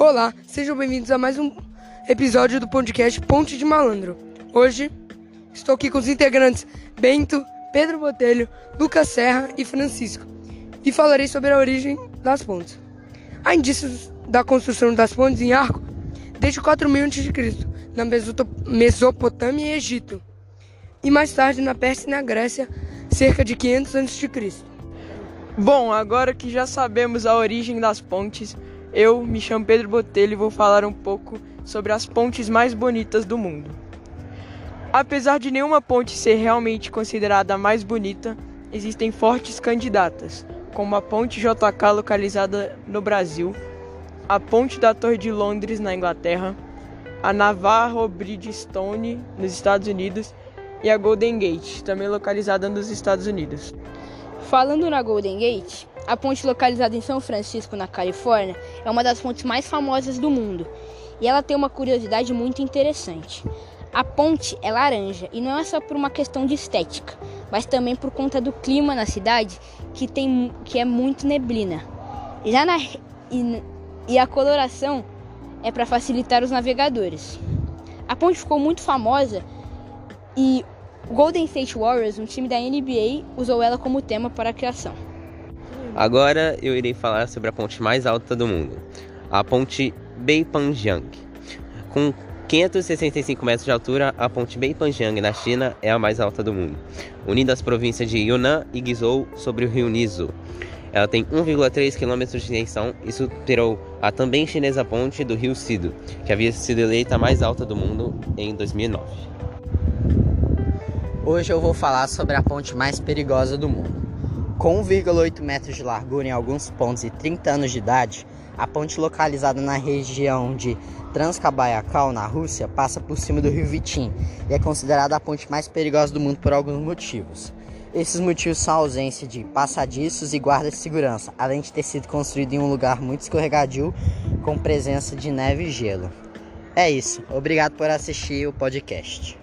Olá, sejam bem-vindos a mais um episódio do podcast Ponte de Malandro. Hoje estou aqui com os integrantes Bento, Pedro Botelho, Lucas Serra e Francisco e falarei sobre a origem das pontes. Há indícios da construção das pontes em arco desde 4000 a.C., na Mesopotâmia e Egito, e mais tarde na Pérsia e na Grécia, cerca de 500 a.C. Bom, agora que já sabemos a origem das pontes, eu me chamo Pedro Botelho e vou falar um pouco sobre as pontes mais bonitas do mundo. Apesar de nenhuma ponte ser realmente considerada a mais bonita, existem fortes candidatas, como a Ponte JK localizada no Brasil, a Ponte da Torre de Londres na Inglaterra, a Navarro Bridgestone nos Estados Unidos e a Golden Gate, também localizada nos Estados Unidos. Falando na Golden Gate, a ponte localizada em São Francisco, na Califórnia, é uma das pontes mais famosas do mundo. E ela tem uma curiosidade muito interessante. A ponte é laranja e não é só por uma questão de estética, mas também por conta do clima na cidade, que, tem, que é muito neblina. Já na, e, e a coloração é para facilitar os navegadores. A ponte ficou muito famosa e o Golden State Warriors, um time da NBA, usou ela como tema para a criação. Agora eu irei falar sobre a ponte mais alta do mundo, a ponte Beipanjiang. Com 565 metros de altura, a ponte Beipanjiang na China é a mais alta do mundo, unindo as províncias de Yunnan e Guizhou sobre o rio Nizu. Ela tem 1,3 km de extensão e superou a também chinesa ponte do rio Sido, que havia sido eleita a mais alta do mundo em 2009. Hoje eu vou falar sobre a ponte mais perigosa do mundo. Com 1,8 metros de largura em alguns pontos e 30 anos de idade, a ponte localizada na região de Transkabayakal, na Rússia, passa por cima do rio Vitim e é considerada a ponte mais perigosa do mundo por alguns motivos. Esses motivos são a ausência de passadiços e guardas de segurança, além de ter sido construído em um lugar muito escorregadio com presença de neve e gelo. É isso. Obrigado por assistir o podcast.